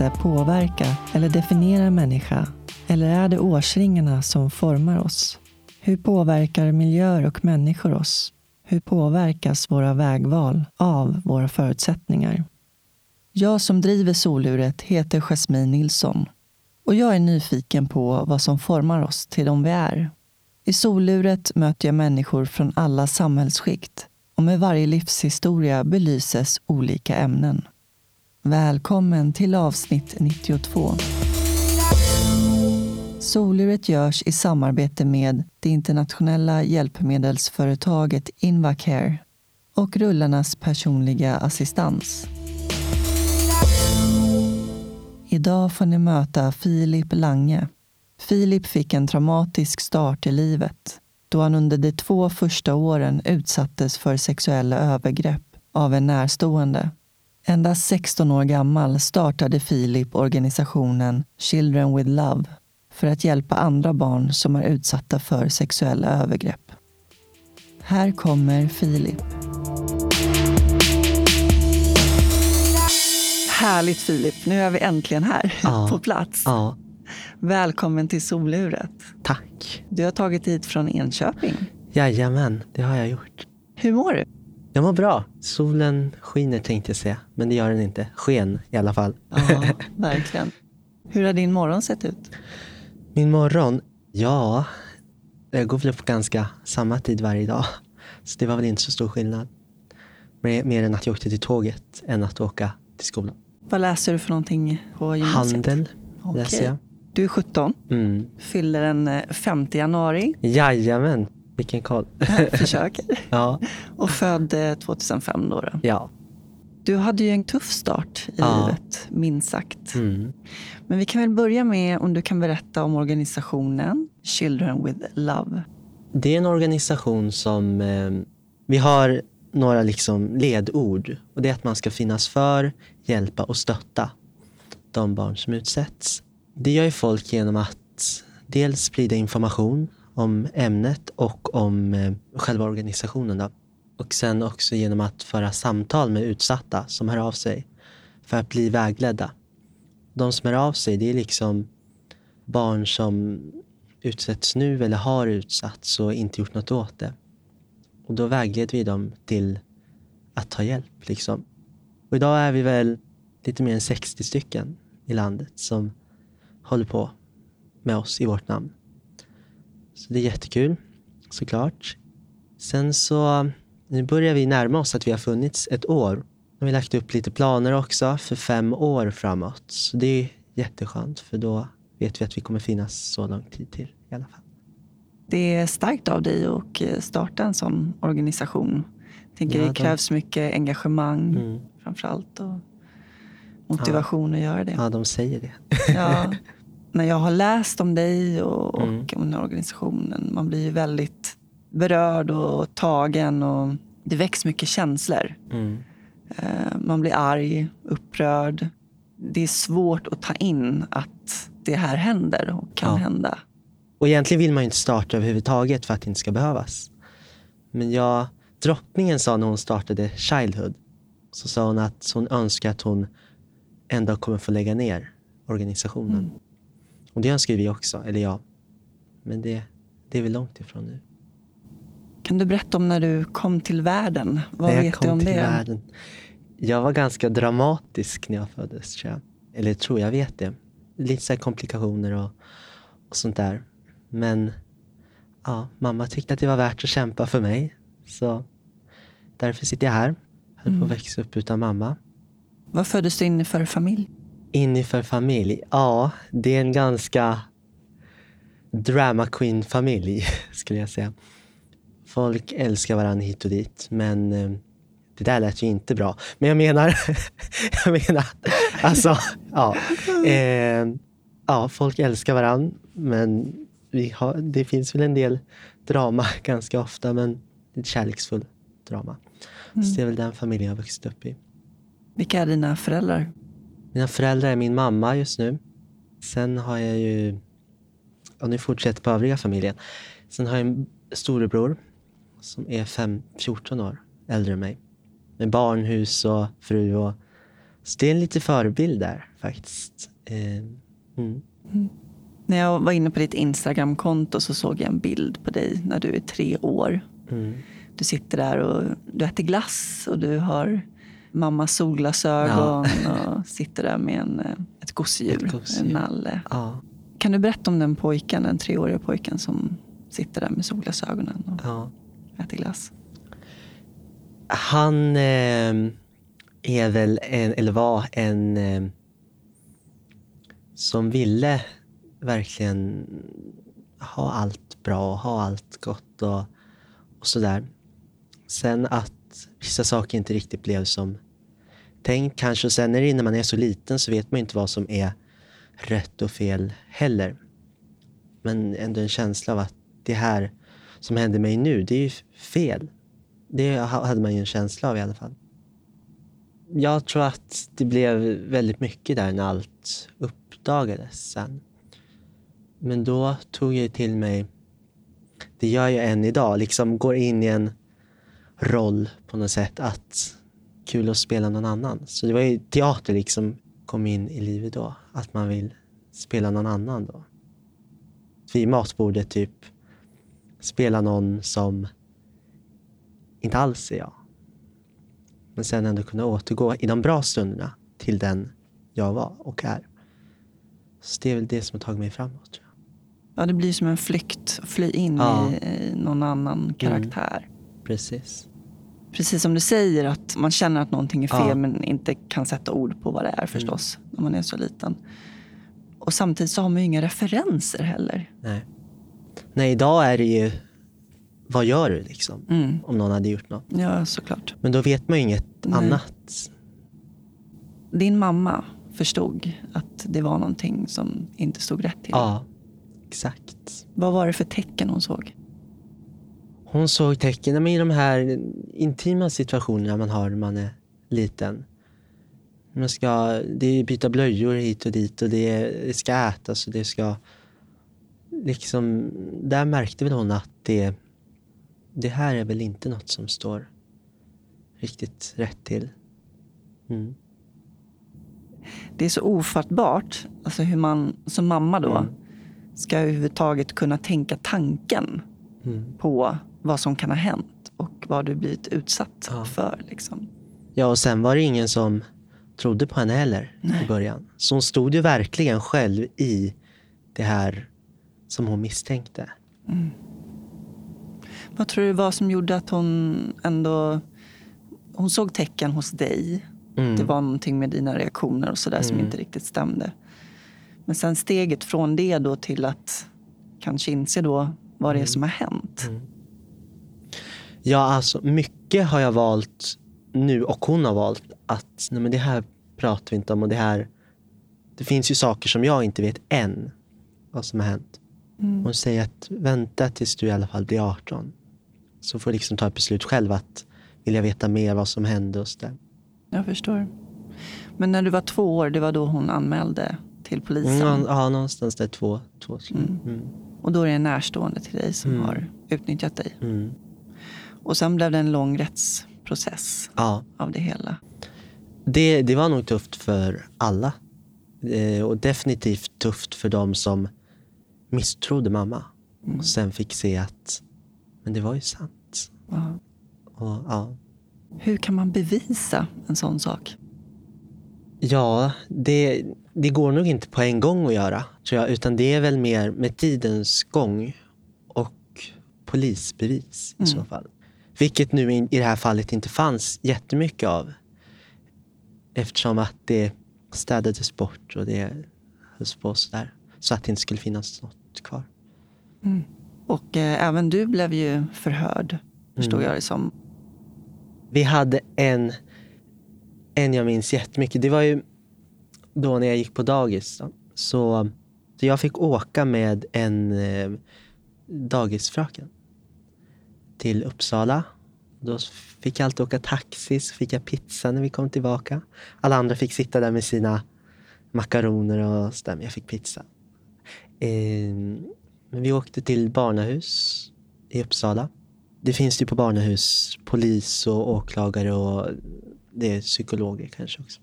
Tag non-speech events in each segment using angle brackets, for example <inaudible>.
händelse påverka eller definiera en människa? Eller är det årsringarna som formar oss? Hur påverkar miljöer och människor oss? Hur påverkas våra vägval av våra förutsättningar? Jag som driver soluret heter Jasmine Nilsson och jag är nyfiken på vad som formar oss till de vi är. I soluret möter jag människor från alla samhällsskikt och med varje livshistoria belyses olika ämnen. Välkommen till avsnitt 92. Soluret görs i samarbete med det internationella hjälpmedelsföretaget Invacare och rullarnas personliga assistans. Idag får ni möta Filip Lange. Filip fick en traumatisk start i livet då han under de två första åren utsattes för sexuella övergrepp av en närstående. Endast 16 år gammal startade Filip organisationen Children with Love för att hjälpa andra barn som är utsatta för sexuella övergrepp. Här kommer Filip. Härligt Filip, nu är vi äntligen här Ja. <laughs> på plats. Ja, Välkommen till soluret. tack. Du har tagit hit från Enköping. Jajamän, det har jag gjort. Hur mår du? Jag mår bra. Solen skiner tänkte jag säga, men det gör den inte. Sken i alla fall. Ja, verkligen. Hur har din morgon sett ut? Min morgon, ja, jag går väl upp ganska samma tid varje dag. Så det var väl inte så stor skillnad. Mer, än att jag åkte till tåget än att åka till skolan. Vad läser du för någonting på gymnasiet? Handel läser jag. Du är 17, Mm. fyller den eh, 5 januari. Jajamän, vilken koll. <laughs> Försöker. <laughs> ja, Och född eh, 2005 då, då. ja. Du hade ju en tuff start i Ja. livet, minst sagt. Mm. Men vi kan väl börja med om du kan berätta om organisationen Children with Love. Det är en organisation som... Eh, vi har några liksom ledord. Och Det är att man ska finnas för, hjälpa och stötta de barn som utsätts. Det gör ju folk genom att dels sprida information om ämnet och om eh, själva organisationen. Då. Och sen också genom att föra samtal med utsatta som hör av sig för att bli vägledda. De som hör av sig, det är liksom barn som utsätts nu eller har utsatts och inte gjort något åt det. Och då vägleder vi dem till att ta hjälp. Liksom. Och idag är vi väl lite mer än 60 stycken i landet som håller på med oss i vårt namn. Så det är jättekul, såklart. Sen så, nu börjar vi närma oss att vi har funnits ett år. Nu har vi lagt upp lite planer också för fem år framåt. Så det är jätteskönt för då vet vi att vi kommer finnas så lång tid till i alla fall. Det är starkt av dig att starta en sån organisation. Jag tänker Ja, det de- krävs mycket engagemang Mm. framför allt och motivation att göra det. Ja, de säger det. Ja, <laughs> när jag har läst om dig och, och Mm. om den här organisationen, man blir ju väldigt berörd och tagen och det väcks mycket känslor. Mm. Eh, Man blir arg, upprörd. Det är svårt att ta in att det här händer och kan Ja. hända. Och egentligen vill man ju inte starta överhuvudtaget för att det inte ska behövas. Men jag, drottningen sa när hon startade Childhood, så sa hon att hon önskar att hon en dag kommer få lägga ner organisationen. Mm. Och det önskar vi också, eller jag. Men det, det är vi långt ifrån nu. Kan du berätta om när du kom till världen? Vad När jag vet kom du om till det? Världen. Jag var ganska dramatisk när jag föddes, tror jag. Eller tror jag vet det. Lite så komplikationer och, och sånt där. Men ja, mamma tyckte att det var värt att kämpa för mig. Så därför sitter jag här. Höll på Mm. att växa upp utan mamma. Vad föddes du in i för familj? In i för familj? Ja, det är en ganska drama queen-familj, <laughs> skulle jag säga. Folk älskar varandra hit och dit, men eh, det där lät ju inte bra. Men jag menar, <laughs> jag menar, alltså, ja. Eh, ja, folk älskar varandra, men vi har, det finns väl en del drama <laughs> ganska ofta, men ett kärleksfull drama. Så det är väl den familjen jag har vuxit upp i. Vilka är dina föräldrar? Mina föräldrar är min mamma just nu. Sen har jag ju, och nu fortsätter på övriga familjen. Sen har jag en storebror som är fem, 14 år äldre än mig. Med barn, hus och fru och Så det är en lite förebild där faktiskt. Eh, mm. När jag var inne på ditt Instagramkonto så såg jag en bild på dig när du är tre år. Mm. Du sitter där och du äter glass och du har mammas solglasögon och sitter där med en, eh, ett gosedjur, en nalle. Ja, Kan du berätta om den pojken, den treåriga pojken som sitter där med solglasögonen och ja. äter glass? Han eh, är väl en, eller var en eh, som ville verkligen ha allt bra, ha allt gott och, och sådär. Sen att vissa saker inte riktigt blev som tänkt kanske. Och sen är det, när man är så liten så vet man inte vad som är rätt och fel heller. Men ändå en känsla av att det här som händer mig nu, det är ju fel. Det hade man ju en känsla av i alla fall. Jag tror att det blev väldigt mycket där när allt uppdagades sen. Men då tog jag till mig, det gör jag än idag, liksom går in i en roll på något sätt att kul att spela någon annan. Så det var ju teater liksom kom in i livet då, att man vill spela någon annan då. Vid matbordet typ spela någon som inte alls är jag. Men sen ändå kunna återgå i de bra stunderna till den jag var och är. Så det är väl det som har tagit mig framåt. Tror jag. Ja, det blir som en flykt, fly in Ja. i, i någon annan karaktär. Precis. Precis som du säger, att man känner att någonting är fel Ja. men inte kan sätta ord på vad det är förstås, när man är så liten. Och samtidigt så har man ju inga referenser heller. Nej. Nej, idag är det ju vad gör du liksom? Mm. Om någon hade gjort något. Ja, såklart. Men då vet man ju inget Nej. annat. Din mamma förstod att det var någonting som inte stod rätt till. Ja, exakt. Vad var det för tecken hon såg? Hon såg tecken men i de här intima situationerna man har när man är liten. Man ska, det är byta blöjor hit och dit och det, det ska ätas och det ska... Liksom, där märkte väl hon att det, det här är väl inte något som står riktigt rätt till. Mm. Det är så ofattbart, alltså hur man som mamma då Mm. ska överhuvudtaget kunna tänka tanken Mm. på vad som kan ha hänt och vad du blivit utsatt Ja. för. Liksom. Ja, och sen var det ingen som trodde på henne heller i början. Så hon stod ju verkligen själv i det här som hon misstänkte. Vad tror du var som gjorde att hon ändå... Hon såg tecken hos dig. Mm. Det var någonting med dina reaktioner och sådär som Mm. inte riktigt stämde. Men sen steget från det då till att kanske inse då vad Mm. det är som har hänt. Ja, alltså mycket har jag valt nu och hon har valt att nej men det här pratar vi inte om och det här... Det finns ju saker som jag inte vet än vad som har hänt. Hon säger att vänta tills du i alla fall blir 18. Så får du liksom ta ett beslut själv att vill jag veta mer vad som hände och sådär. Jag förstår. Men när du var två år, det var då hon anmälde till polisen. Mm, ja, någonstans där två, två mm. Mm. Och då är det en närstående till dig som Mm. har utnyttjat dig. Mm. Och sen blev det en lång rättsprocess Ja, av det hela. det, det var nog tufft för alla. Eh, och definitivt tufft för dem som misstrodde mamma. Och sen fick se att men det var ju sant. Ja. Och, ja, Hur kan man bevisa en sån sak? ja det, det går nog inte på en gång att göra, tror jag. Utan det är väl mer med tidens gång och polisbevis i så fall. Vilket nu i, det här fallet inte fanns jättemycket av. Eftersom att det städades bort och det hölls på sådär. Så att det inte skulle finnas något kvar. Och eh, även du blev ju förhörd, förstod jag det som. Vi hade en, en jag minns jättemycket. Det var ju då när jag gick på dagis. Så, så jag fick åka med en eh, dagisfröken till Uppsala. Då fick jag alltid åka taxi, så fick jag pizza när vi kom tillbaka. Alla andra fick sitta där med sina makaroner och sådär, men jag fick pizza. Eh, men vi åkte till barnahus i Uppsala. Det finns ju på barnahus polis och åklagare och det är psykologer kanske också.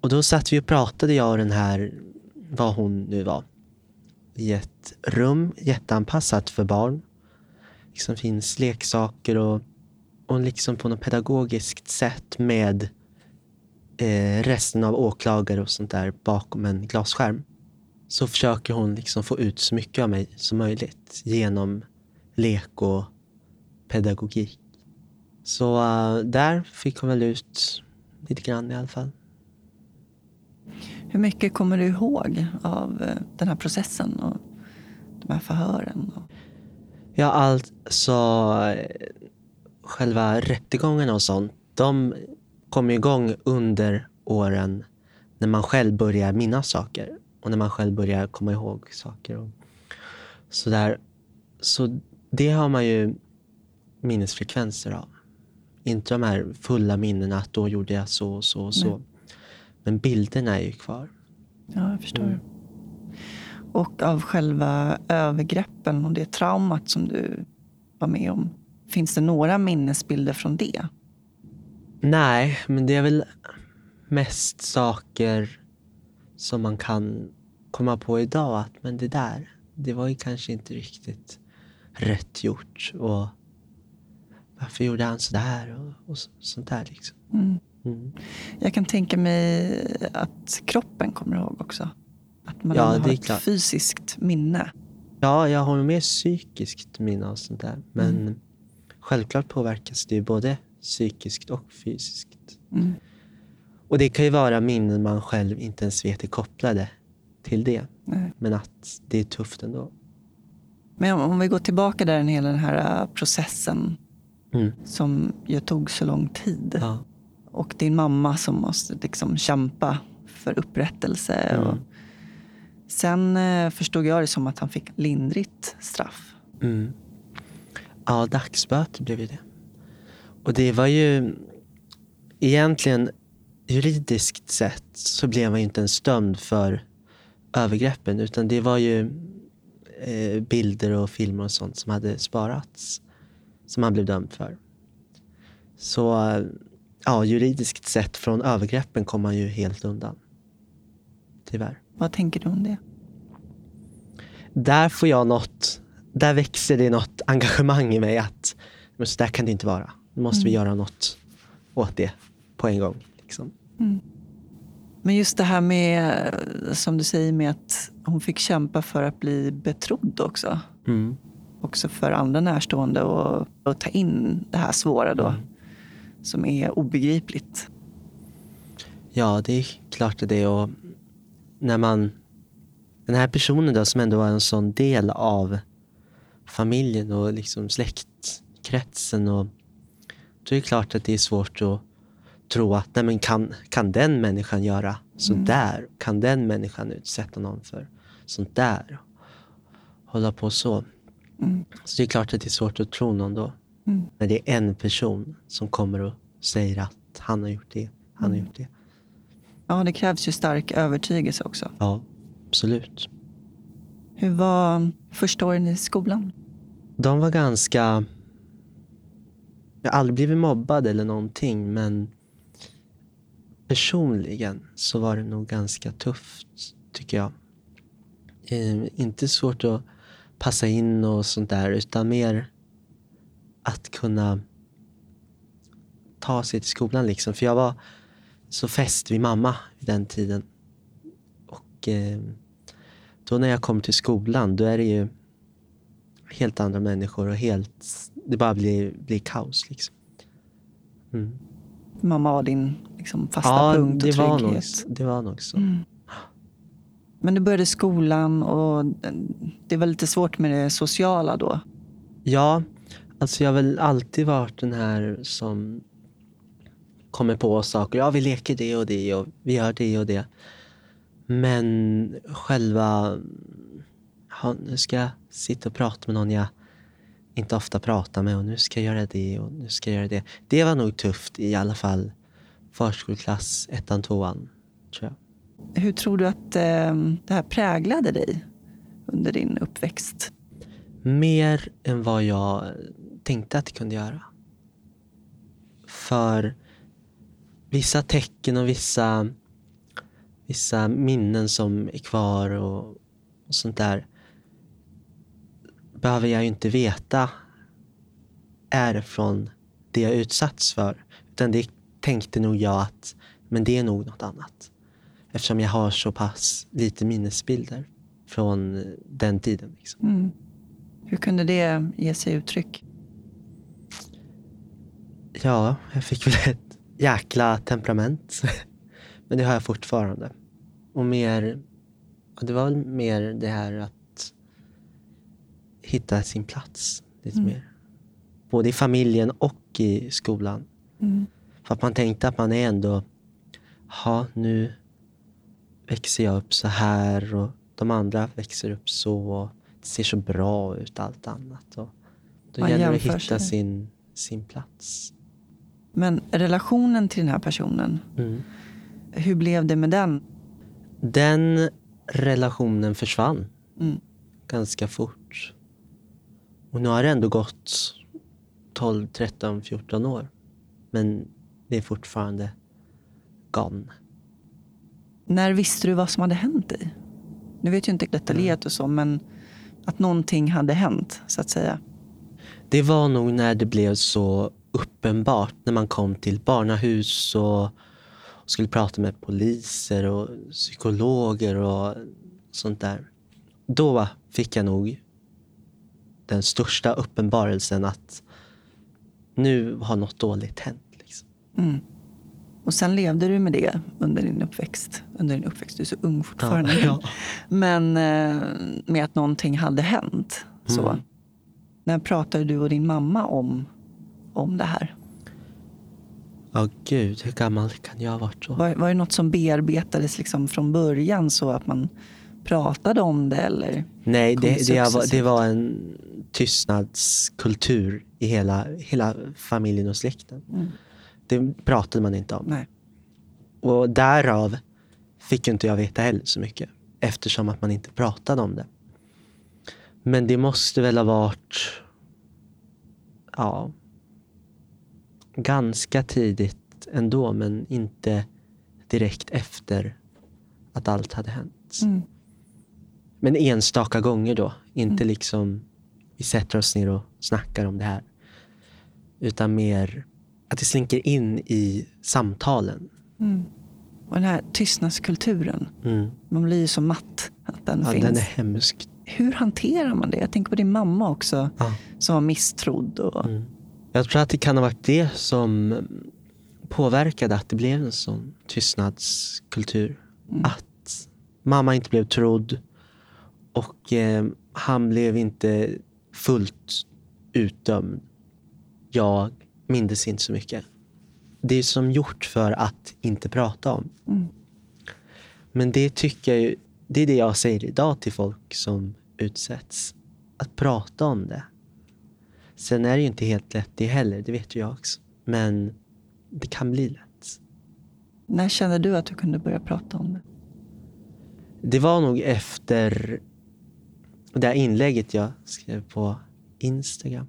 Och då satt vi och pratade, jag och den här, vad hon nu var, i ett rum jätteanpassat för barn. Liksom finns leksaker och, och liksom på något pedagogiskt sätt med eh, resten av åklagare och sånt där bakom en glasskärm. Så försöker hon liksom få ut så mycket av mig som möjligt genom lek och pedagogik. Så uh, där fick hon väl ut lite grann i alla fall. Hur mycket kommer du ihåg av eh, den här processen och de här förhören? Ja, alltså själva rättegångarna och sånt, de kommer igång under åren när man själv börjar minnas saker och när man själv börjar komma ihåg saker. Och sådär. Så det har man ju minnesfrekvenser av. Inte de här fulla minnena att då gjorde jag så och så och så. Nej. Men bilderna är ju kvar. Ja, jag förstår. Mm. Och av själva övergreppen och det traumat som du var med om. Finns det några minnesbilder från det? Nej, men det är väl mest saker som man kan komma på idag. Att men det där, det var ju kanske inte riktigt rätt gjort. Och varför gjorde han sådär? Och, och sånt där. Liksom. Mm. Mm. Jag kan tänka mig att kroppen kommer ihåg också. Att man ja, har ett klart. fysiskt minne. Ja, jag har mer psykiskt minne och sånt där. Men mm. självklart påverkas det ju både psykiskt och fysiskt. Mm. Och det kan ju vara minnen man själv inte ens vet är kopplade till det. Nej. Men att det är tufft ändå. Men om vi går tillbaka där, hela den här äh, processen mm. som ju tog så lång tid. Ja. Och din mamma som måste liksom kämpa för upprättelse. Mm. Och sen eh, förstod jag det som att han fick lindrigt straff. Mm. Ja, dagsböter blev det. Och det var ju egentligen juridiskt sett så blev han ju inte ens dömd för övergreppen utan det var ju eh, bilder och filmer och sånt som hade sparats som han blev dömd för. Så ja, juridiskt sett från övergreppen kom han ju helt undan. Tyvärr. Vad tänker du om det? Där får jag något, där växer det något engagemang i mig att men så där kan det inte vara. Nu måste mm. vi göra något åt det på en gång. Liksom. Mm. Men just det här med, som du säger, med att hon fick kämpa för att bli betrodd också. Mm. Också för andra närstående och, och ta in det här svåra då. Mm. Som är obegripligt. Ja, det är klart det är. Och när man, den här personen då som ändå var en sån del av familjen och liksom släktkretsen. Och, då är det klart att det är svårt att tro att nej men kan, kan den människan göra sånt mm. där? Kan den människan utsätta någon för sånt där? Hålla på så. Mm. Så det är klart att det är svårt att tro någon då. Mm. När det är en person som kommer och säger att han har gjort det, han har mm. gjort det. Ja, det krävs ju stark övertygelse också. Ja, absolut. Hur var första åren i skolan? De var ganska... Jag har aldrig blivit mobbad eller någonting, men personligen så var det nog ganska tufft, tycker jag. Eh, inte svårt att passa in och sånt där, utan mer att kunna ta sig till skolan. Liksom. För jag var så fäst vid mamma vid den tiden. Och eh, då när jag kom till skolan, då är det ju helt andra människor och helt, det bara blir, blir kaos. Liksom. Mm. Mamma var din liksom, fasta ja, punkt och det trygghet? Var nog, det var nog så. Mm. Men du började skolan och det var lite svårt med det sociala då? Ja, alltså jag har väl alltid varit den här som kommer på saker. Ja, vi leker det och det och vi gör det och det. Men själva, ja, nu ska jag sitta och prata med någon jag inte ofta pratar med och nu ska jag göra det och nu ska jag göra det. Det var nog tufft i alla fall förskoleklass, ettan, tvåan, tror jag. Hur tror du att eh, det här präglade dig under din uppväxt? Mer än vad jag tänkte att det kunde göra. För vissa tecken och vissa vissa minnen som är kvar och, och sånt där behöver jag ju inte veta är från det jag utsatts för. Utan det tänkte nog jag att men det är nog något annat. Eftersom jag har så pass lite minnesbilder från den tiden. Liksom. Mm. Hur kunde det ge sig uttryck? Ja, jag fick väl ett jäkla temperament. <laughs> Men det har jag fortfarande. Och mer, det var väl mer det här att hitta sin plats lite Mm. mer. Både i familjen och i skolan. Mm. För att man tänkte att man är ändå, ja nu växer jag upp så här och de andra växer upp så. Och det ser så bra ut allt annat. Och då Man gäller det att hitta sig. sin, sin plats. Men relationen till den här personen, Mm. hur blev det med den? Den relationen försvann Mm. ganska fort. Och nu har det ändå gått 12, 13, 14 år. Men det är fortfarande gone. När visste du vad som hade hänt dig? Nu vet ju inte detaljerat och så, men att någonting hade hänt, så att säga. Det var nog när det blev så uppenbart när man kom till barnahus och, skulle prata med poliser och psykologer och sånt där. Då fick jag nog den största uppenbarelsen att nu har något dåligt hänt. Liksom. Mm. Och sen levde du med det under din uppväxt. Under din uppväxt, du är så ung fortfarande. Ja, <laughs> ja. Men eh, med att någonting hade hänt. Så. Mm. När pratade du och din mamma om, om det här? Ja, gud, hur gammal kan jag ha varit då? Var, var det något som bearbetades liksom från början så att man pratade om det? Eller? Nej, det, det, var, det var en tystnadskultur i hela, hela familjen och släkten. Mm. Det pratade man inte om. Nej. Och därav fick inte jag veta heller så mycket. Eftersom att man inte pratade om det. Men det måste väl ha varit ja, ganska tidigt ändå. Men inte direkt efter att allt hade hänt. Mm. Men enstaka gånger då. Inte liksom vi sätter oss ner och snackar om det här. Utan mer att det slinker in i samtalen. Mm. Och den här tystnadskulturen. Mm. Man blir ju så matt att den Ja, finns. den är hemsk. Hur hanterar man det? Jag tänker på din mamma också. Ja. Som var misstrodd. Och, Mm. Jag tror att det kan ha varit det som påverkade att det blev en sån tystnadskultur. Mm. Att mamma inte blev trodd och eh, han blev inte fullt utdömd. Jag mindes inte så mycket. Det är som gjort för att inte prata om. Mm. Men det tycker jag det är det jag säger idag till folk som utsätts. Att prata om det. Sen är det ju inte helt lätt det heller, det vet ju jag också. Men det kan bli lätt. När kände du att du kunde börja prata om det? Det var nog efter det här inlägget jag skrev på Instagram.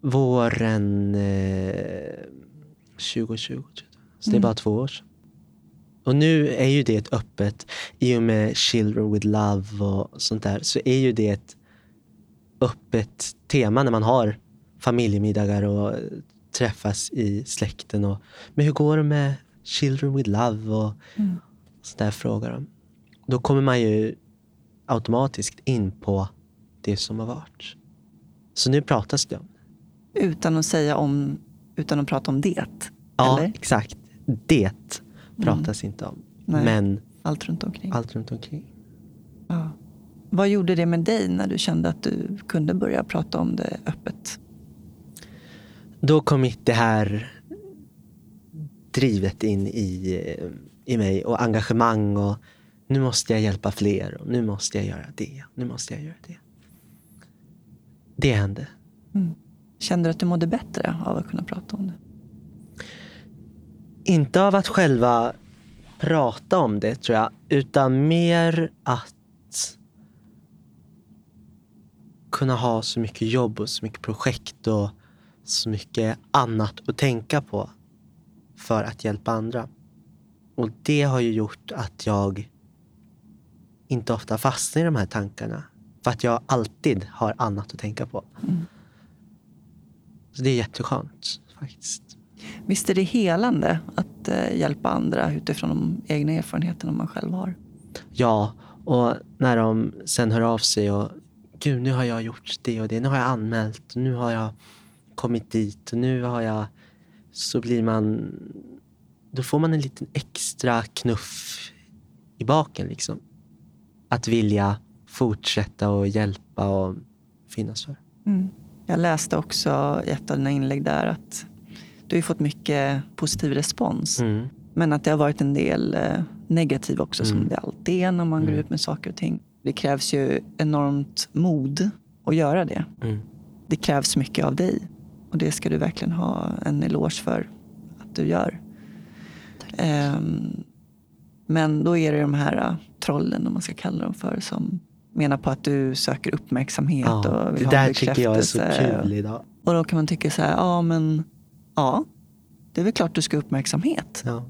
Våren eh, 2020, tror jag. Så det är Mm. bara två år sedan. Och nu är ju det ett öppet, i och med Children with Love och sånt där, så är ju det ett öppet tema när man har familjemiddagar och träffas i släkten. Och, men hur går det med Children with Love? Och Mm. sånt där frågar de. Då kommer man ju automatiskt in på det som har varit. Så nu pratas det om. Utan att säga om, utan att prata om det. Ja, Eller? exakt. Det pratas inte om. Nej. Men Allt runt omkring. allt runt omkring. Vad gjorde det med dig när du kände att du kunde börja prata om det öppet? Då kom det här drivet in i, i mig och engagemang och nu måste jag hjälpa fler och nu måste jag göra det. Nu måste jag göra det. Det hände. Mm. Kände du att du mådde bättre av att kunna prata om det? Inte av att själva prata om det tror jag, utan mer att kunna ha så mycket jobb och så mycket projekt och så mycket annat att tänka på för att hjälpa andra. Och det har ju gjort att jag inte ofta fastnar i de här tankarna. För att jag alltid har annat att tänka på. Mm. Så det är jätteskönt faktiskt. Visst är det helande att eh, hjälpa andra utifrån de egna erfarenheterna man själv har? Ja, och när de sen hör av sig och gud, nu har jag gjort det och det. Nu har jag anmält och nu har jag kommit dit och nu har jag... Så blir man... Då får man en liten extra knuff i baken liksom. Att vilja fortsätta och hjälpa och finnas för. Mm. Jag läste också i ett av dina inlägg där att du har fått mycket positiv respons. Mm. Men att det har varit en del eh, negativ också, som Mm. det alltid är när man går Mm. ut med saker och ting. Det krävs ju enormt mod att göra det. Mm. Det krävs mycket av dig. Och det ska du verkligen ha en eloge för att du gör. Ehm, men då är det de här uh, trollen, om man ska kalla dem för, som menar på att du söker uppmärksamhet Ja, och vill det ha där tycker jag är så kul idag. Och då kan man tycka så här, ja men ja, det är väl klart du ska ha uppmärksamhet Ja.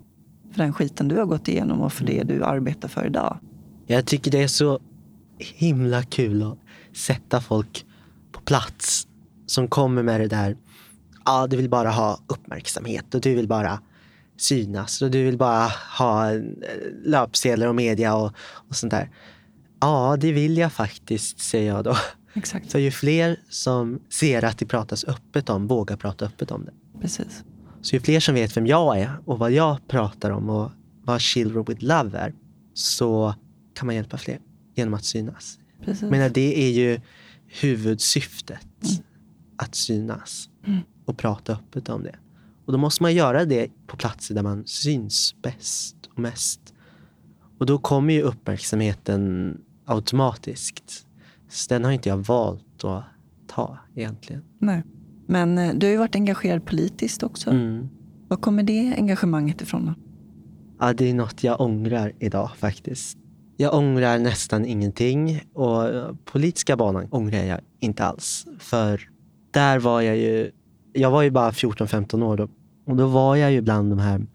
för den skiten du har gått igenom och för Mm. det du arbetar för idag. Jag tycker det är så himla kul att sätta folk på plats som kommer med det där. Ja, du vill bara ha uppmärksamhet och du vill bara synas och du vill bara ha eh, löpsedlar och media och, och sånt där. Ja, det vill jag faktiskt, säger jag då. Exakt, För ju fler som ser att det pratas öppet om, vågar prata öppet om det. precis. Så ju fler som vet vem jag är och vad jag pratar om och vad Children with Love är, så kan man hjälpa fler genom att synas. precis. Menar, det är ju huvudsyftet, att synas Mm. och prata öppet om det. Och då måste man göra det på platser där man syns bäst och mest. Och då kommer ju uppmärksamheten automatiskt. Så den har inte jag valt att ta egentligen. Nej. Men eh, du har ju varit engagerad politiskt också. Mm. Var kommer det engagemanget ifrån? Då? Ja, det är något jag ångrar idag faktiskt. Jag ångrar nästan ingenting och politiska banan ångrar jag inte alls. För där var jag ju, jag var ju bara 14-15 år då. Och då var jag ju bland de här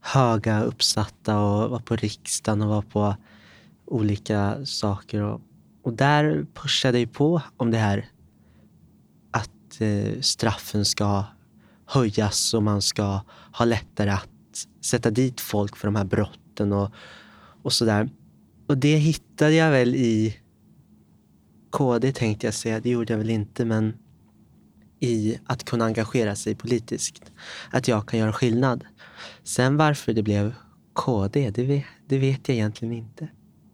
höga uppsatta och var på riksdagen och var på olika saker. Och, och där pushade jag på om det här att eh, straffen ska höjas och man ska ha lättare att sätta dit folk för de här brotten och, och sådär. Och det hittade jag väl i KD tänkte jag säga, det gjorde jag väl inte, men i att kunna engagera sig politiskt. Att jag kan göra skillnad. Sen varför det blev KD, det vet, det vet jag egentligen inte.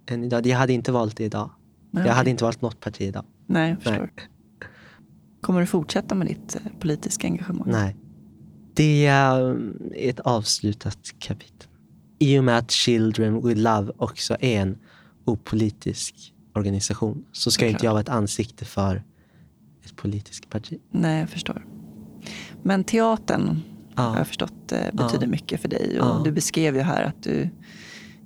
Än idag. Jag hade inte valt det idag. Nej, Jag hade inte valt något parti idag. Nej, jag förstår. Nej. Kommer du fortsätta med ditt eh, politiska engagemang? Nej. Det är ett avslutat kapitel. I och med att Children with Love också är en opolitisk organisation så ska inte jag vara ett ansikte för ett politiskt parti. Nej, jag förstår. Men teatern har Ja. jag förstått eh, betyder Ja. mycket för dig. Och Ja. Du beskrev ju här att du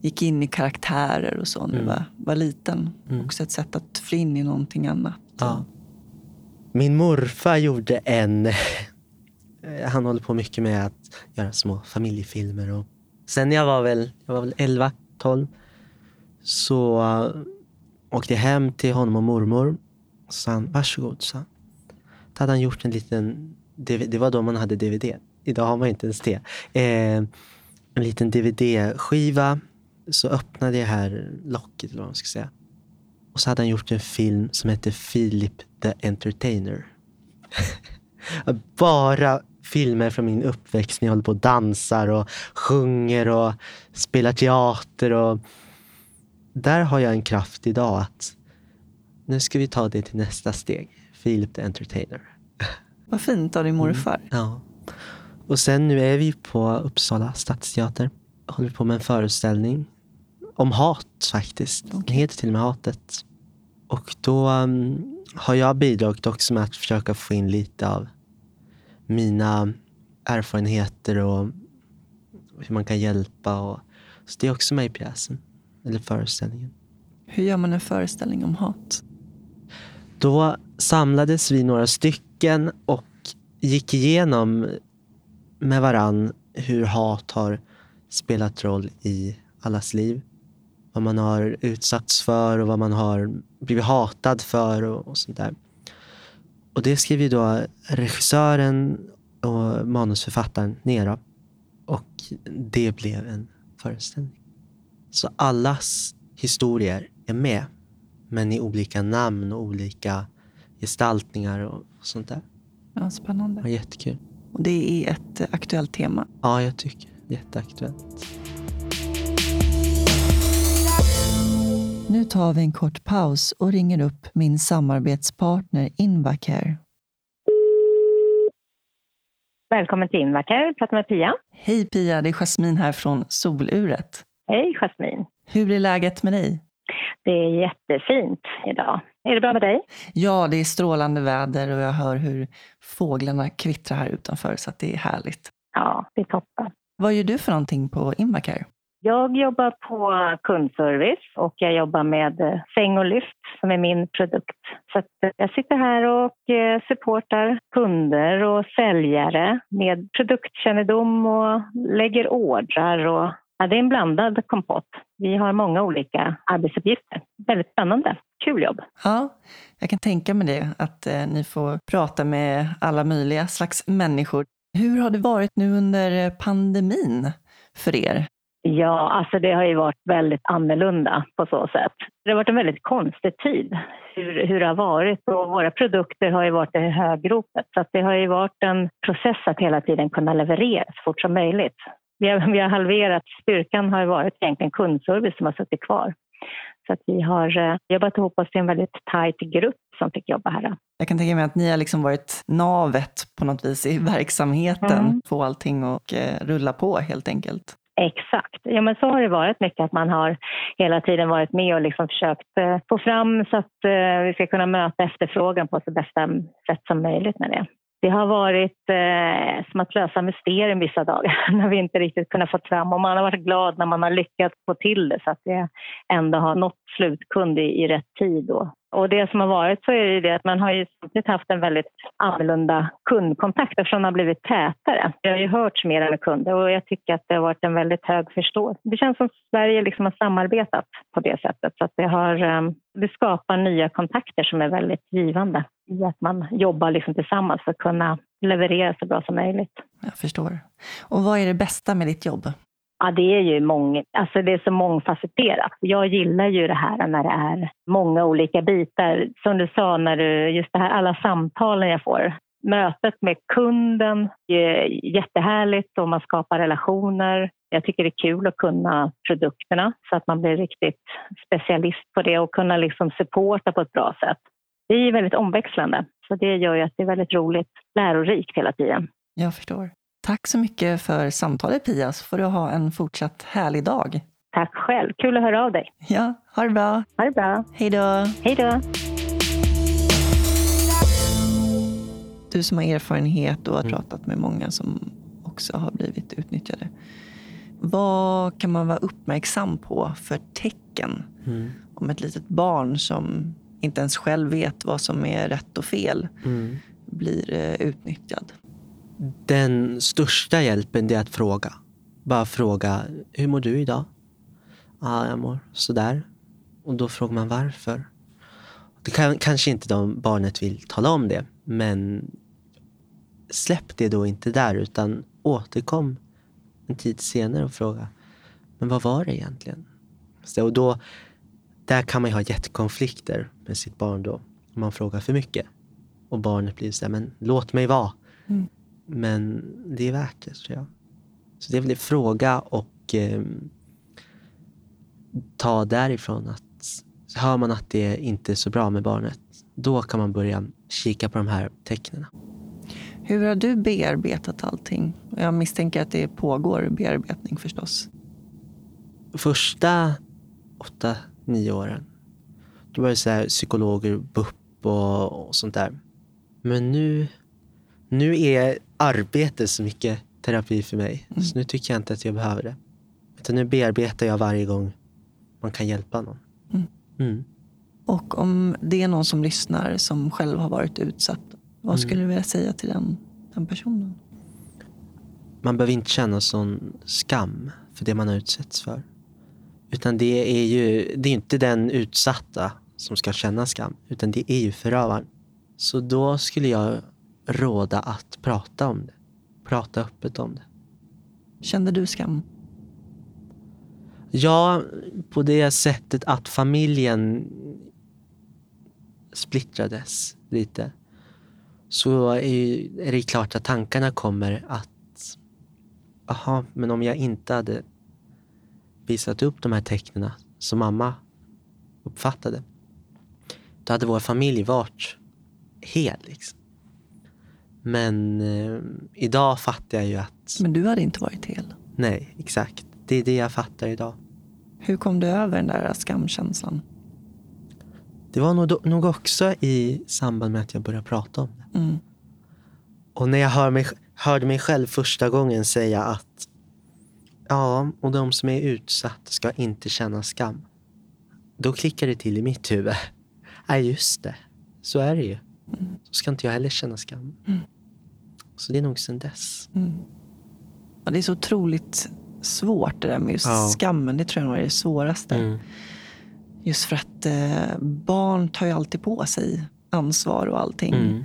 gick in i karaktärer och så när du Mm. var, var liten. Mm. Också ett sätt att få in i någonting annat. Ja. Min morfar gjorde en... <laughs> Han håller på mycket med att göra små familjefilmer. Och sen när jag var väl, jag var väl 11, 12 så uh, åkte jag hem till honom och mormor. Och sa han, varsågod, sa han. Då hade han gjort en liten... Det var då man hade DVD. Idag har man inte ens det. Eh, en liten DVD-skiva. Så öppnade jag här locket, eller vad man ska säga. Och så hade han gjort en film som hette Philip the Entertainer. <laughs> Bara filmer från min uppväxt när jag håller på och dansar och sjunger och spelar teater. Och där har jag en kraft idag att nu ska vi ta det till nästa steg. Philip the Entertainer. <laughs> Vad fint av Mm. din morfar. Ja. Och sen nu är vi på Uppsala stadsteater. Håller på med en föreställning om hat faktiskt. Den heter till och med Hatet. Och då um, har jag bidragit också med att försöka få in lite av mina erfarenheter och hur man kan hjälpa. Och, så det är också med i pjäsen, eller föreställningen. Hur gör man en föreställning om hat? Då samlades vi några stycken och gick igenom med varann hur hat har spelat roll i allas liv. Vad man har utsatts för och vad man har blivit hatad för och, och sånt där. Och det skrev ju då regissören och manusförfattaren ner. Och det blev en föreställning. Så allas historier är med. Men i olika namn och olika gestaltningar och sånt där. Ja, spännande. Var jättekul. Och det är ett aktuellt tema. Ja, jag tycker. Jätteaktuellt. Nu tar vi en kort paus och ringer upp min samarbetspartner Invacare. Välkommen till Invacare. Prata med Pia. Hej Pia, det är Jasmin här från Soluret. Hej Jasmin. Hur är läget med dig? Det är jättefint idag. Är det bra med dig? Ja, det är strålande väder och jag hör hur fåglarna kvittrar här utanför så det är härligt. Ja, det är toppen. Vad gör du för någonting på Invacare? Jag jobbar på kundservice och jag jobbar med eh, säng och lyft som är min produkt. Så eh, jag sitter här och eh, supportar kunder och säljare med produktkännedom och lägger ordrar. Och, ja, det är en blandad kompott. Vi har många olika arbetsuppgifter. Väldigt spännande. Kul jobb. Ja, jag kan tänka mig det, att eh, ni får prata med alla möjliga slags människor. Hur har det varit nu under pandemin för er? Ja, alltså det har ju varit väldigt annorlunda på så sätt. Det har varit en väldigt konstig tid hur, hur det har varit och våra produkter har ju varit i högropet. Så det har ju varit en process att hela tiden kunna leverera så fort som möjligt. Vi har, <laughs> vi har halverat, styrkan har ju varit egentligen kundservice som har suttit kvar. Så att vi har eh, jobbat ihop oss till en väldigt tajt grupp som fick jobba här. Jag kan tänka mig att ni har liksom varit navet på något vis i verksamheten, mm. få allting att eh, rulla på helt enkelt. Exakt. Ja, men så har det varit mycket, att man har hela tiden varit med och liksom försökt eh, få fram så att eh, vi ska kunna möta efterfrågan på så bästa sätt som möjligt med det. Det har varit eh, som att lösa mysterium vissa dagar <laughs> när vi inte riktigt kunnat få fram och man har varit glad när man har lyckats få till det så att det ändå har nått slutkund i, i rätt tid. Och, och det som har varit så är ju det att man har ju samtidigt haft en väldigt annorlunda kundkontakt eftersom den har blivit tätare. Det har ju hörts mer med kunder och jag tycker att det har varit en väldigt hög förståelse. Det känns som Sverige liksom har samarbetat på det sättet så att det, har, ehm, det skapar nya kontakter som är väldigt givande i att man jobbar liksom tillsammans för att kunna leverera så bra som möjligt. Jag förstår. Och vad är det bästa med ditt jobb? Ja, det är ju mång, alltså det är så mångfacetterat. Jag gillar ju det här när det är många olika bitar. Som du sa, när du, just det här, alla samtalen jag får. Mötet med kunden är jättehärligt och man skapar relationer. Jag tycker det är kul att kunna produkterna så att man blir riktigt specialist på det och kunna liksom supporta på ett bra sätt. Det är väldigt omväxlande, så det gör ju att det är väldigt roligt, lärorikt hela tiden. Jag förstår. Tack så mycket för samtalet Pia, så får du ha en fortsatt härlig dag. Tack själv. Kul att höra av dig. Ja, ha det bra. Ha det bra. Hej då. Hej då. Du som har erfarenhet och har mm. pratat med många som också har blivit utnyttjade. Vad kan man vara uppmärksam på för tecken mm. om ett litet barn som inte ens själv vet vad som är rätt och fel mm. blir eh, utnyttjad? Den största hjälpen är att fråga. Bara fråga, hur mår du idag? Ja, ah, jag mår sådär. Och då frågar man varför. Det kan, kanske inte de, barnet vill tala om det, men släpp det då inte där utan återkom en tid senare och fråga, men vad var det egentligen? Så, och då, där kan man ju ha jättekonflikter med sitt barn då. Om man frågar för mycket. Och barnet blir så här, men låt mig vara. Mm. Men det är värt det, tror jag. Så det är väl fråga och eh, ta därifrån att hör man att det inte är så bra med barnet, då kan man börja kika på de här tecknen. Hur har du bearbetat allting? Jag misstänker att det pågår bearbetning förstås. Första åtta, nio åren, då var det så här, psykologer, BUP och, och sånt där. Men nu, nu är arbete så mycket terapi för mig. Mm. Så nu tycker jag inte att jag behöver det. Utan nu bearbetar jag varje gång man kan hjälpa någon. Mm. Mm. Och om det är någon som lyssnar som själv har varit utsatt, vad mm. skulle du vilja säga till den, den personen? Man behöver inte känna sån skam för det man har utsatts för. Utan det är ju det är inte den utsatta som ska känna skam, utan det är ju förövaren. Så då skulle jag råda att prata om det. Prata öppet om det. Kände du skam? Ja, på det sättet att familjen splittrades lite. Så är, det klart att tankarna kommer att Jaha, men om jag inte hade visat upp de här tecknen som mamma uppfattade. Då hade vår familj varit hel. Liksom. Men eh, idag fattar jag ju att... Men du hade inte varit hel? Nej, exakt. Det är det jag fattar idag. Hur kom du över den där skamkänslan? Det var nog, nog också i samband med att jag började prata om det. Mm. Och när jag hör mig, hörde mig själv första gången säga att ja, och de som är utsatta ska inte känna skam. Då klickade det till i mitt huvud. <laughs> Nej, just det. Så är det ju. Så ska inte jag heller känna skam. Mm. Så det är nog sen dess. Mm. Ja, det är så otroligt svårt det där med just Ja. skammen. Det tror jag nog är det svåraste. Mm. Just för att eh, barn tar ju alltid på sig ansvar och allting. Mm.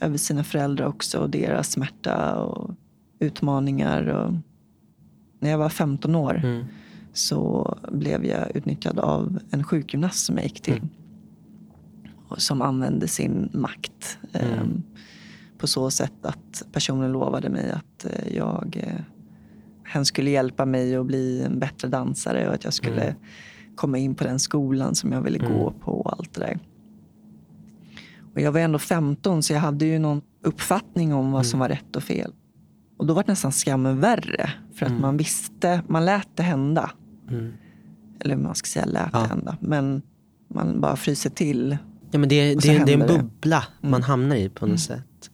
Över sina föräldrar också och deras smärta och utmaningar. Och... När jag var 15 år Mm. så blev jag utnyttjad av en sjukgymnast som jag gick till. Mm. Och som använde sin makt. Mm. På så sätt att personen lovade mig att eh, jag eh, hen skulle hjälpa mig att bli en bättre dansare och att jag skulle Mm. komma in på den skolan som jag ville gå Mm. på och allt det där. Och jag var ändå 15 så jag hade ju någon uppfattning om vad som var rätt och fel. Och då var nästan skammen värre. För att Mm. man visste, man lät det hända. Mm. Eller man ska säga lät Ja. det hända. Men man bara fryser till. Ja, men det, det, det är en händer det. bubbla man Mm. hamnar i på något Mm. sätt.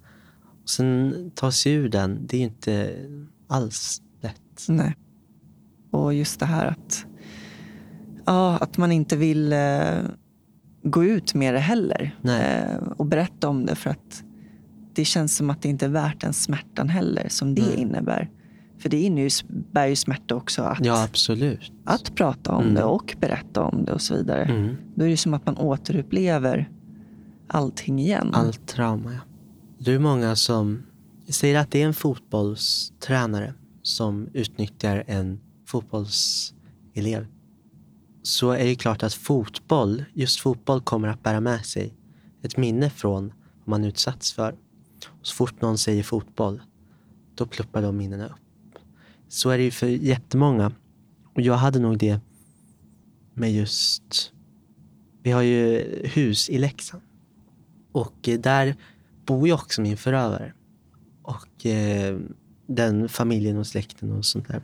Sen ta sig ur den, det är inte alls lätt. Nej. Och just det här att, ja, att man inte vill eh, gå ut med det heller. Eh, och berätta om det för att det känns som att det inte är värt den smärtan heller som det Nej. innebär. För det innebär ju smärta också att, Ja, att prata om Mm. det och berätta om det och så vidare. Mm. Då är det som att man återupplever allting igen. Allt trauma, ja. Det är många som säger att det är en fotbollstränare som utnyttjar en fotbollselev. Så är det klart att fotboll, just fotboll kommer att bära med sig ett minne från vad man utsatts för. Och så fort någon säger fotboll, då pluppar de minnena upp. Så är det ju för jättemånga. Och jag hade nog det med just... Vi har ju hus i Leksand. Och eh, där bor ju också min förövare. Och eh, den familjen och släkten och sånt där.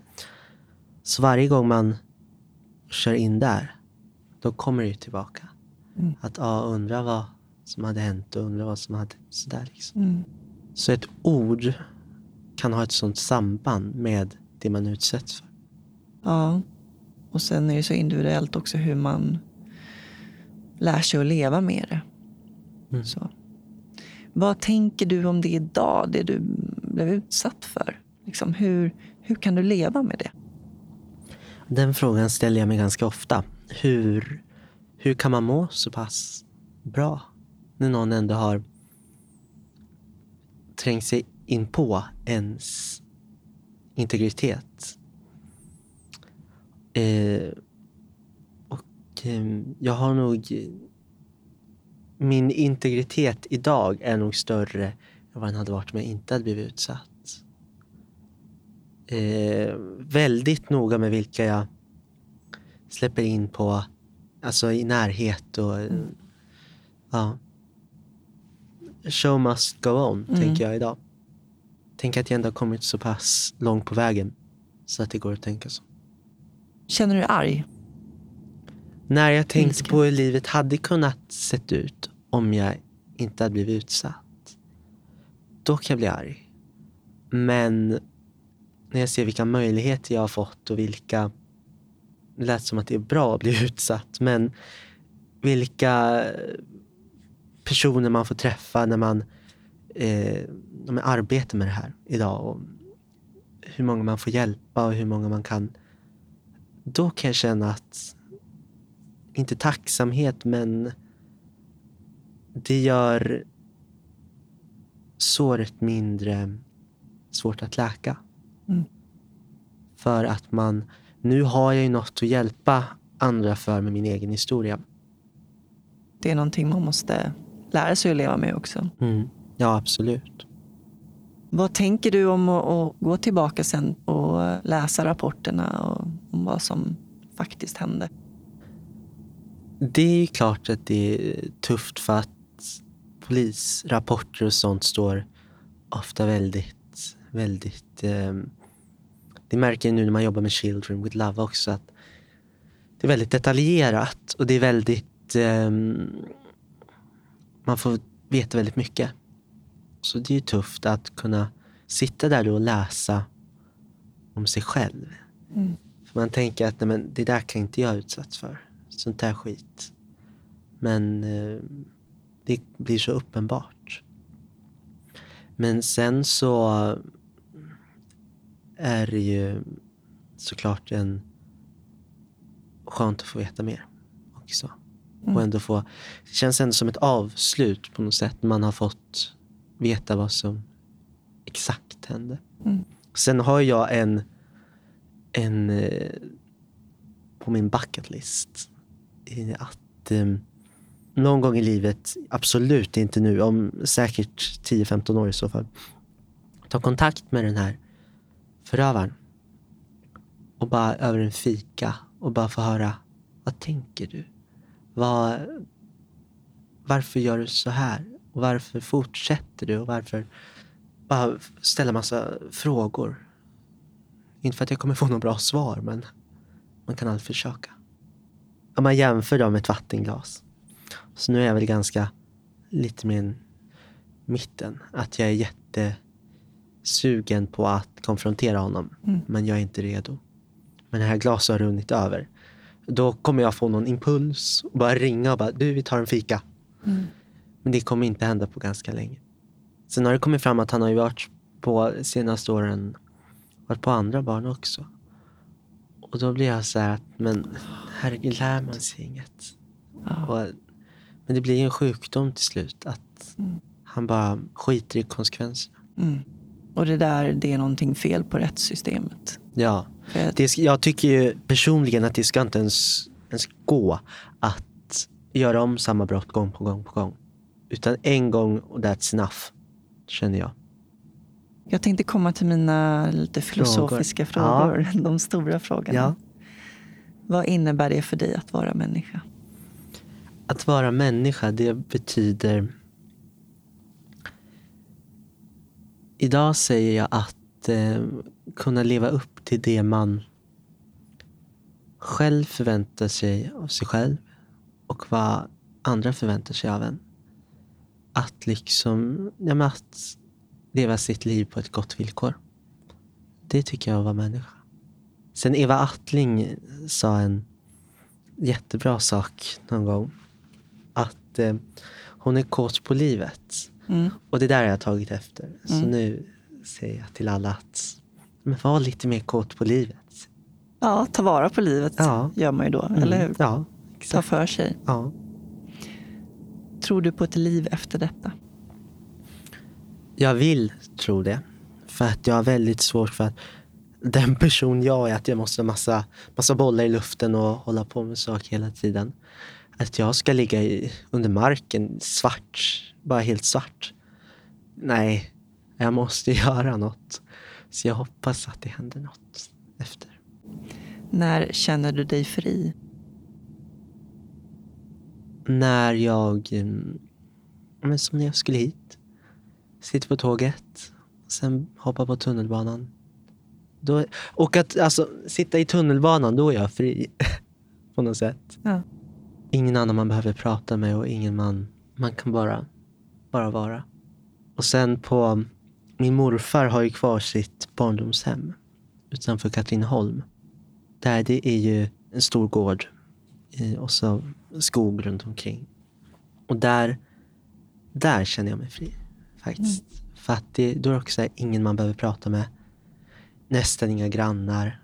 Så varje gång man kör in där, då kommer det ju tillbaka. Mm. Att ja, undra vad som hade hänt och undra vad som hade sådär liksom. Mm. Så ett ord kan ha ett sånt samband med det man utsätts för. Ja. Och sen är det så individuellt också hur man lär sig att leva med det. Mm. Så. Vad tänker du om det idag, det du blev utsatt för? Liksom, hur, hur kan du leva med det? Den frågan ställer jag mig ganska ofta. Hur, hur kan man må så pass bra när någon ändå har trängt sig in på ens integritet? Eh, och eh, jag har nog... Min integritet idag är nog större än vad den hade varit om jag inte hade blivit utsatt eh, väldigt noga med vilka jag släpper in på, alltså i närhet och eh, ja. Show must go on, Mm. tänker jag idag. Tänk att jag ändå har kommit så pass långt på vägen så att det går att tänka så. Känner du dig arg? När jag tänkte Ilsken. på hur livet hade kunnat sett ut om jag inte hade blivit utsatt. Då kan jag bli arg. Men när jag ser vilka möjligheter jag har fått och vilka... Det lät som att det är bra att bli <laughs> utsatt, men vilka personer man får träffa när man, eh, när man arbetar med det här idag. Och hur många man får hjälpa och hur många man kan då kan jag känna att, inte tacksamhet, men det gör såret mindre svårt att läka. Mm. För att man, nu har jag ju något att hjälpa andra för med min egen historia. Det är någonting man måste lära sig att leva med också. Mm. Ja, absolut. Vad tänker du om att, gå tillbaka sen och läsa rapporterna och om vad som faktiskt hände? Det är ju klart att det är tufft för att polisrapporter och sånt står ofta väldigt, väldigt... Eh, det märker jag nu när man jobbar med Children with Love också att det är väldigt detaljerat och det är väldigt... Eh, man får veta väldigt mycket. Så det är tufft att kunna sitta där och läsa om sig själv. Mm. För man tänker att nej, men, det där kan inte jag utsatts för. Sånt där skit. Men eh, det blir så uppenbart. Men sen så är det ju såklart en skönt att få veta mer också. Mm. Och ändå få, det känns ändå som ett avslut på något sätt. Man har fått veta vad som exakt hände. Mm. Sen har jag en, en eh, på min bucket list att eh, någon gång i livet, absolut inte nu, om säkert 10-15 år i så fall, ta kontakt med den här förövaren. Och bara över en fika och bara få höra, vad tänker du? Vad, varför gör du så här? Och varför fortsätter du? Och varför bara ställa massa frågor. Inte för att jag kommer få något bra svar, men man kan alltid försöka. Om man jämför dem med ett vattenglas. Så nu är jag väl ganska lite mer mitten. Att jag är jättesugen på att konfrontera honom. Mm. Men jag är inte redo. Men det här glaset har runnit över. Då kommer jag få någon impuls och bara ringa och bara, du vi tar en fika. Mm. Men det kommer inte hända på ganska länge. Sen har det kommit fram att han har ju varit på senaste åren varit på andra barn också. Och då blir jag så här att, men herregud, lär man sig inget? Ja. Och, men det blir en sjukdom till slut. Att Mm. han bara skiter i konsekvenserna. Mm. Och det där, det är någonting fel på rättssystemet. Ja. Det, jag tycker ju personligen att det ska inte ens, ens gå att göra om samma brott gång på gång på gång. Utan en gång och that's enough, känner jag. Jag tänkte komma till mina lite filosofiska Frågor. frågor. <laughs> De stora frågorna. Ja. Vad innebär det för dig att vara människa? Att vara människa, det betyder... Idag säger jag att eh, kunna leva upp till det man själv förväntar sig av sig själv och vad andra förväntar sig av en. Att liksom, ja, men att leva sitt liv på ett gott villkor. Det tycker jag vara människa. Sen Eva Attling sa en jättebra sak någon gång. Att eh, hon är kåt på livet. Mm. Och det där har jag tagit efter. Så Mm. nu säger jag till alla att men var lite mer kåt på livet. Ja, ta vara på livet Ja. gör man ju då, Mm. eller hur? Ja, Ta exakt. för sig. Ja. Tror du på ett liv efter detta? Jag vill tro det. För att jag har väldigt svårt för att den person jag är, att jag måste ha massa, massa bollar i luften och hålla på med saker hela tiden. Att jag ska ligga i, under marken svart, bara helt svart. Nej, jag måste <laughs> göra något. Så jag hoppas att det händer något efter. När känner du dig fri? När jag, mm, men som när jag skulle hit, sitter på tåget, sen hoppa på tunnelbanan. Då, och att alltså, sitta i tunnelbanan, då är jag fri. <laughs> på något sätt. Ja. Ingen annan man behöver prata med och ingen man, man kan bara, bara vara. Och sen på, min morfar har ju kvar sitt barndomshem utanför Katrineholm. Där det är ju en stor gård i, och så skog runt omkring. Och där, där känner jag mig fri faktiskt. För att det, då är det också ingen man behöver prata med. Nästan inga grannar.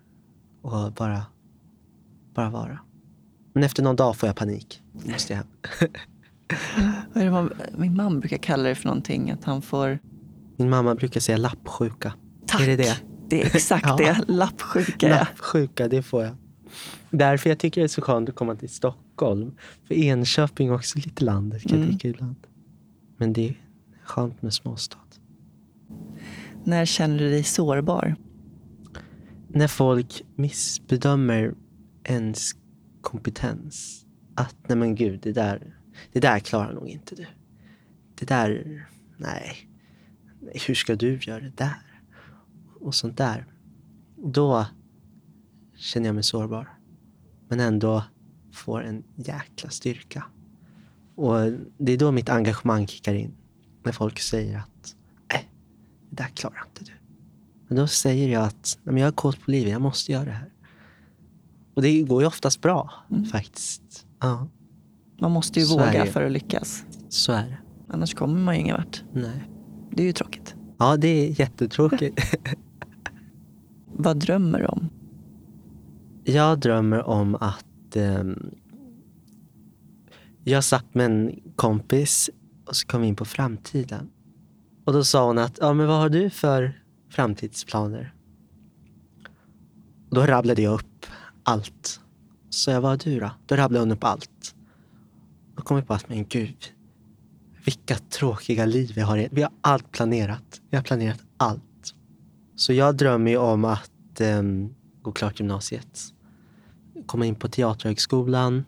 Och bara bara vara. Men efter någon dag får jag panik. Måste jag <laughs> det man, min man brukar kalla det för någonting. Att han får... Min mamma brukar säga lappsjuka. Tack! Är det det? Det är exakt <laughs> Ja. det. Lappsjuka. Lappsjuka, det får jag. Därför jag tycker det är så skönt att komma till Stockholm. För Enköping är också lite landet kan jag Mm. tycka ibland. Men det skönt med småstad. När känner du dig sårbar? När folk missbedömer ens kompetens. Att nej men gud, det där, det där klarar nog inte du. Det där, nej. Hur ska du göra det där? Och sånt där. Då känner jag mig sårbar. Men ändå får en jäkla styrka. Och det är då mitt engagemang kickar in. När folk säger att nej, det där klarar inte du. Men då säger jag att men jag har koll på livet, jag måste göra det här. Och det går ju oftast bra faktiskt. Ja, Man måste ju Så är våga för att lyckas. så är det. Annars kommer man ju ingen vart. Nej. Det är ju tråkigt. Ja, det är jättetråkigt. <laughs> Vad drömmer du om? Jag drömmer om att ehm, jag satt med en kompis och så kom vi in på framtiden. Och då sa hon att, ja men vad har du för framtidsplaner? Då rabblade jag upp allt. Så jag, vad har du då? Då rabblade hon upp allt. Då kom jag på att, men gud, vilka tråkiga liv vi har. Vi har allt planerat. Vi har planerat allt. Så jag drömmer ju om att eh, gå klart gymnasiet. Komma in på Teaterhögskolan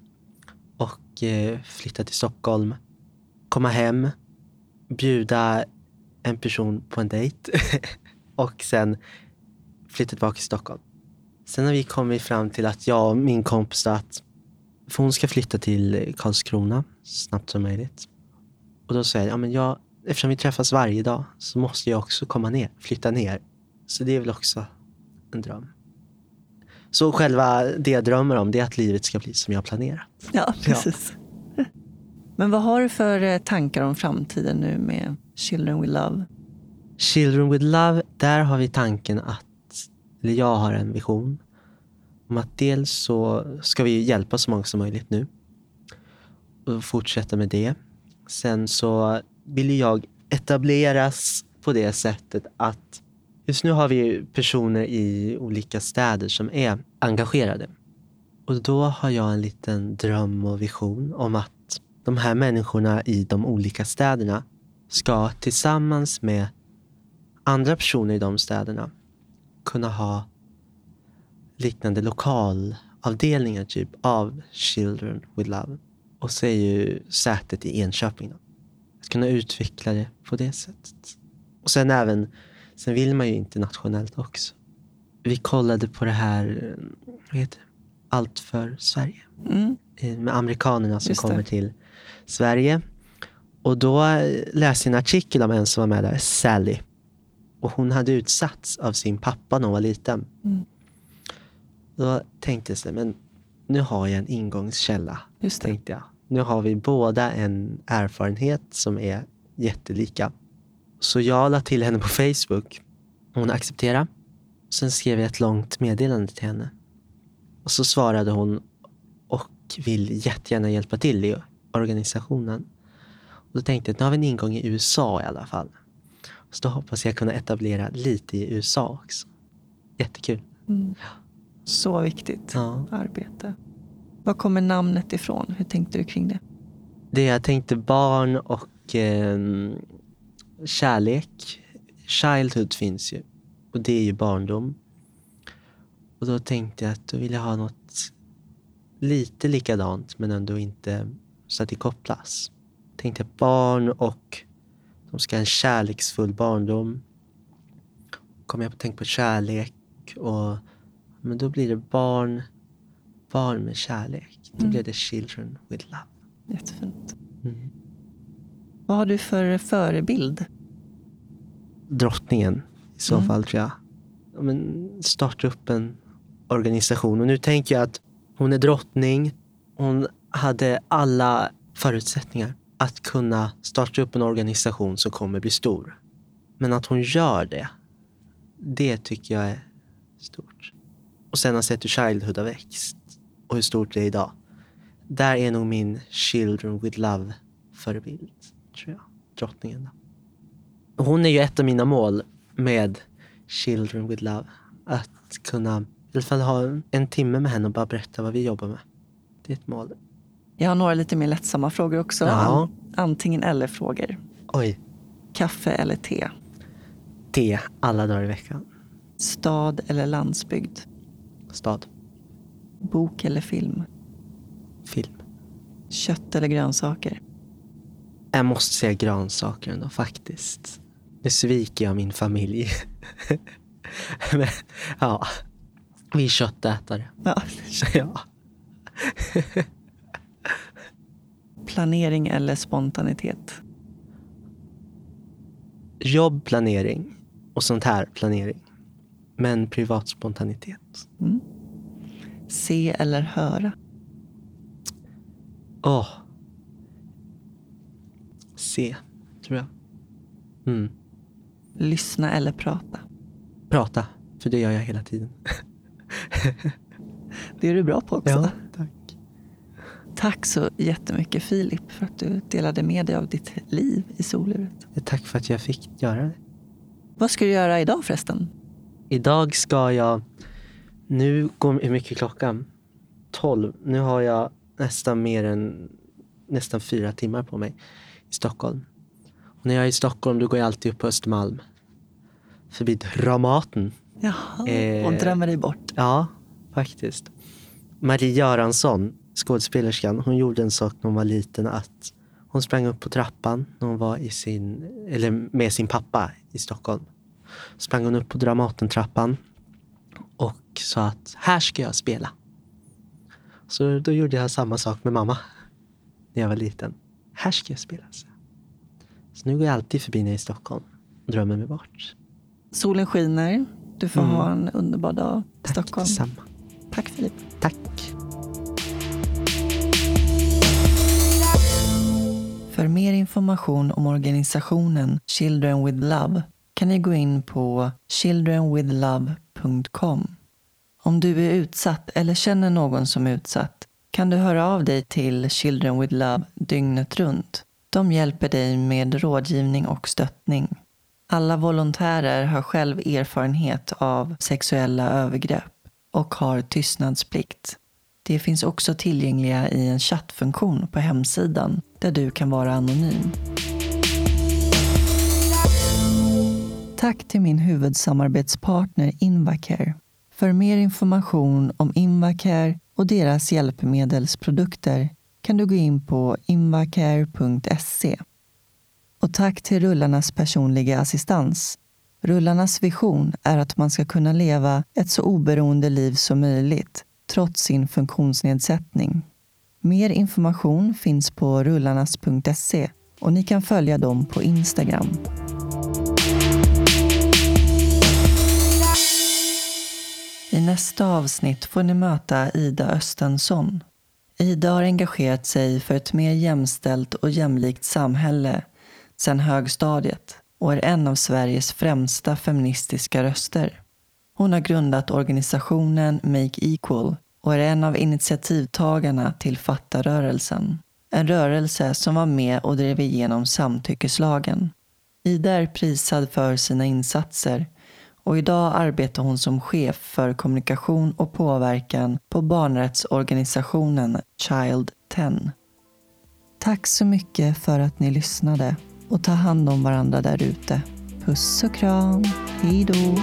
och eh, flytta till Stockholm. Komma hem, bjuda en person på en dejt <laughs> och sen flytta tillbaka till Stockholm. Sen har vi kommit fram till att jag och min kompis att för hon ska flytta till Karlskrona snabbt som möjligt. Och då säger jag, ja, men jag, eftersom vi träffas varje dag så måste jag också komma ner, flytta ner. Så det är väl också en dröm. Så själva det jag drömmer om det är att livet ska bli som jag planerat. Ja, precis. Men vad har du för eh, tankar om framtiden nu med Children With Love? Children with Love, där har vi tanken att, eller jag har en vision om att dels så ska vi hjälpa så många som möjligt nu och fortsätta med det. Sen så vill jag etableras på det sättet att just nu har vi personer i olika städer som är engagerade. Och då har jag en liten dröm och vision om att de här människorna i de olika städerna ska tillsammans med andra personer i de städerna kunna ha liknande lokalavdelningar typ av Children with Love. Och så är ju sätet i Enköping. Då. Att kunna utveckla det på det sättet. Och sen även, sen vill man ju internationellt också. Vi kollade på det här, vad heter det? Allt för Sverige. Mm. Eh, Med amerikanerna som kommer till Sverige. Och då läste jag en artikel om en som var med där, Sally. Och hon hade utsatts av sin pappa när hon var liten. Mm. Då tänkte jag men nu har jag en ingångskälla. Just det. Tänkte jag. Nu har vi båda en erfarenhet som är jättelika. Så jag la till henne på Facebook. Hon accepterade. Sen skrev jag ett långt meddelande till henne. Och så svarade hon och vill jättegärna hjälpa till i organisationen. Och då tänkte jag att nu har vi en ingång i USA i alla fall. Så då hoppas jag kunna etablera lite i USA också. Jättekul. Mm. Så viktigt Ja. arbete. Var kommer namnet ifrån? Hur tänkte du kring det? Det jag tänkte barn och eh, kärlek. Childhood finns ju. Och det är ju barndom. Och då tänkte jag att då vill jag ha något lite likadant men ändå inte så att det kopplas. Tänkte jag barn och de ska ha en kärleksfull barndom. Kommer jag på att tänka på kärlek och men då blir det barn, barn med kärlek. Då Mm. blir det children with love. Jättefint. Mm. Vad har du för förebild? drottningen i så Mm. fall tror jag. Ja, men starta upp en organisation. Och nu tänker jag att hon är drottning. Hon hade alla förutsättningar att kunna starta upp en organisation som kommer bli stor. Men att hon gör det, det tycker jag är stort. Och sen har sett hur Childhood har växt. och hur stort det är idag. Där är nog min Children with Love-förebild, tror jag. Drottningen. Hon är ju ett av mina mål med Children with Love. Att kunna i alla fall ha en timme med henne och bara berätta vad vi jobbar med. Det är ett mål. Jag har några lite mer lättsamma frågor också. Ja. Antingen eller-frågor. Oj. Kaffe eller te? Te alla dagar i veckan. Stad eller landsbygd? Stad. Bok eller film? Film. Kött eller grönsaker? Jag måste säga grönsaker ändå, faktiskt. Nu sviker jag min familj. Men, <laughs> ja. Vi är köttätare. Ja. <laughs> ja. Planering eller spontanitet? Jobbplanering och sånt här planering. Men privat spontanitet. Mm. Se eller höra? Åh. Se, tror jag. Mm. Lyssna eller prata? Prata, för det gör jag hela tiden. <laughs> Det är du bra på också. Ja, tack. Så jättemycket Filip för att du delade med dig av ditt liv i soluret. Tack för att jag fick göra det. Vad ska du göra idag förresten? Idag ska jag... Nu går hur mycket klockan? 12. Nu har jag nästan mer än nästan fyra timmar på mig i Stockholm. Och när jag är i Stockholm då går jag alltid upp på Östermalm. Förbi Dramaten. Jaha, Eh. och drömmer dig bort. Ja, faktiskt. Marie Göransson, skådespelerskan, hon gjorde en sak när hon var liten. att Hon sprang upp på trappan när hon var i sin, eller med sin pappa i Stockholm. Sprang hon upp på Dramatentrappan och sa att här ska jag spela. Så då gjorde jag samma sak med mamma när jag var liten. Här ska jag spela. Så, så nu går jag alltid förbi när jag är i Stockholm och drömmer mig bort. Solen skiner. Du får Mm. ha en underbar dag i Tack Stockholm. detsamma. Tack Filip. Tack. Information om organisationen Children with Love kan ni gå in på childrenwithlove.com. Om du är utsatt eller känner någon som är utsatt kan du höra av dig till Children with Love dygnet runt. De hjälper dig med rådgivning och stöttning. Alla volontärer har själv erfarenhet av sexuella övergrepp och har tystnadsplikt. Det finns också tillgängliga i en chattfunktion på hemsidan där du kan vara anonym. Tack till min huvudsamarbetspartner Invacare. För mer information om Invacare och deras hjälpmedelsprodukter kan du gå in på invacare.se. Och tack till Rullarnas personliga assistans. Rullarnas vision är att man ska kunna leva ett så oberoende liv som möjligt trots sin funktionsnedsättning. Mer information finns på rullarnas.se och ni kan följa dem på Instagram. I nästa avsnitt får ni möta Ida Östensson. Ida har engagerat sig för ett mer jämställt och jämlikt samhälle sedan högstadiet och är en av Sveriges främsta feministiska röster. Hon har grundat organisationen Make Equal och är en av initiativtagarna till Fattarörelsen. En rörelse som var med och drev igenom samtyckeslagen. Ida är prisad för sina insatser och idag arbetar hon som chef för kommunikation och påverkan på barnrättsorganisationen Child 10. Tack så mycket för att ni lyssnade och ta hand om varandra där ute. Puss och kram. Hej då.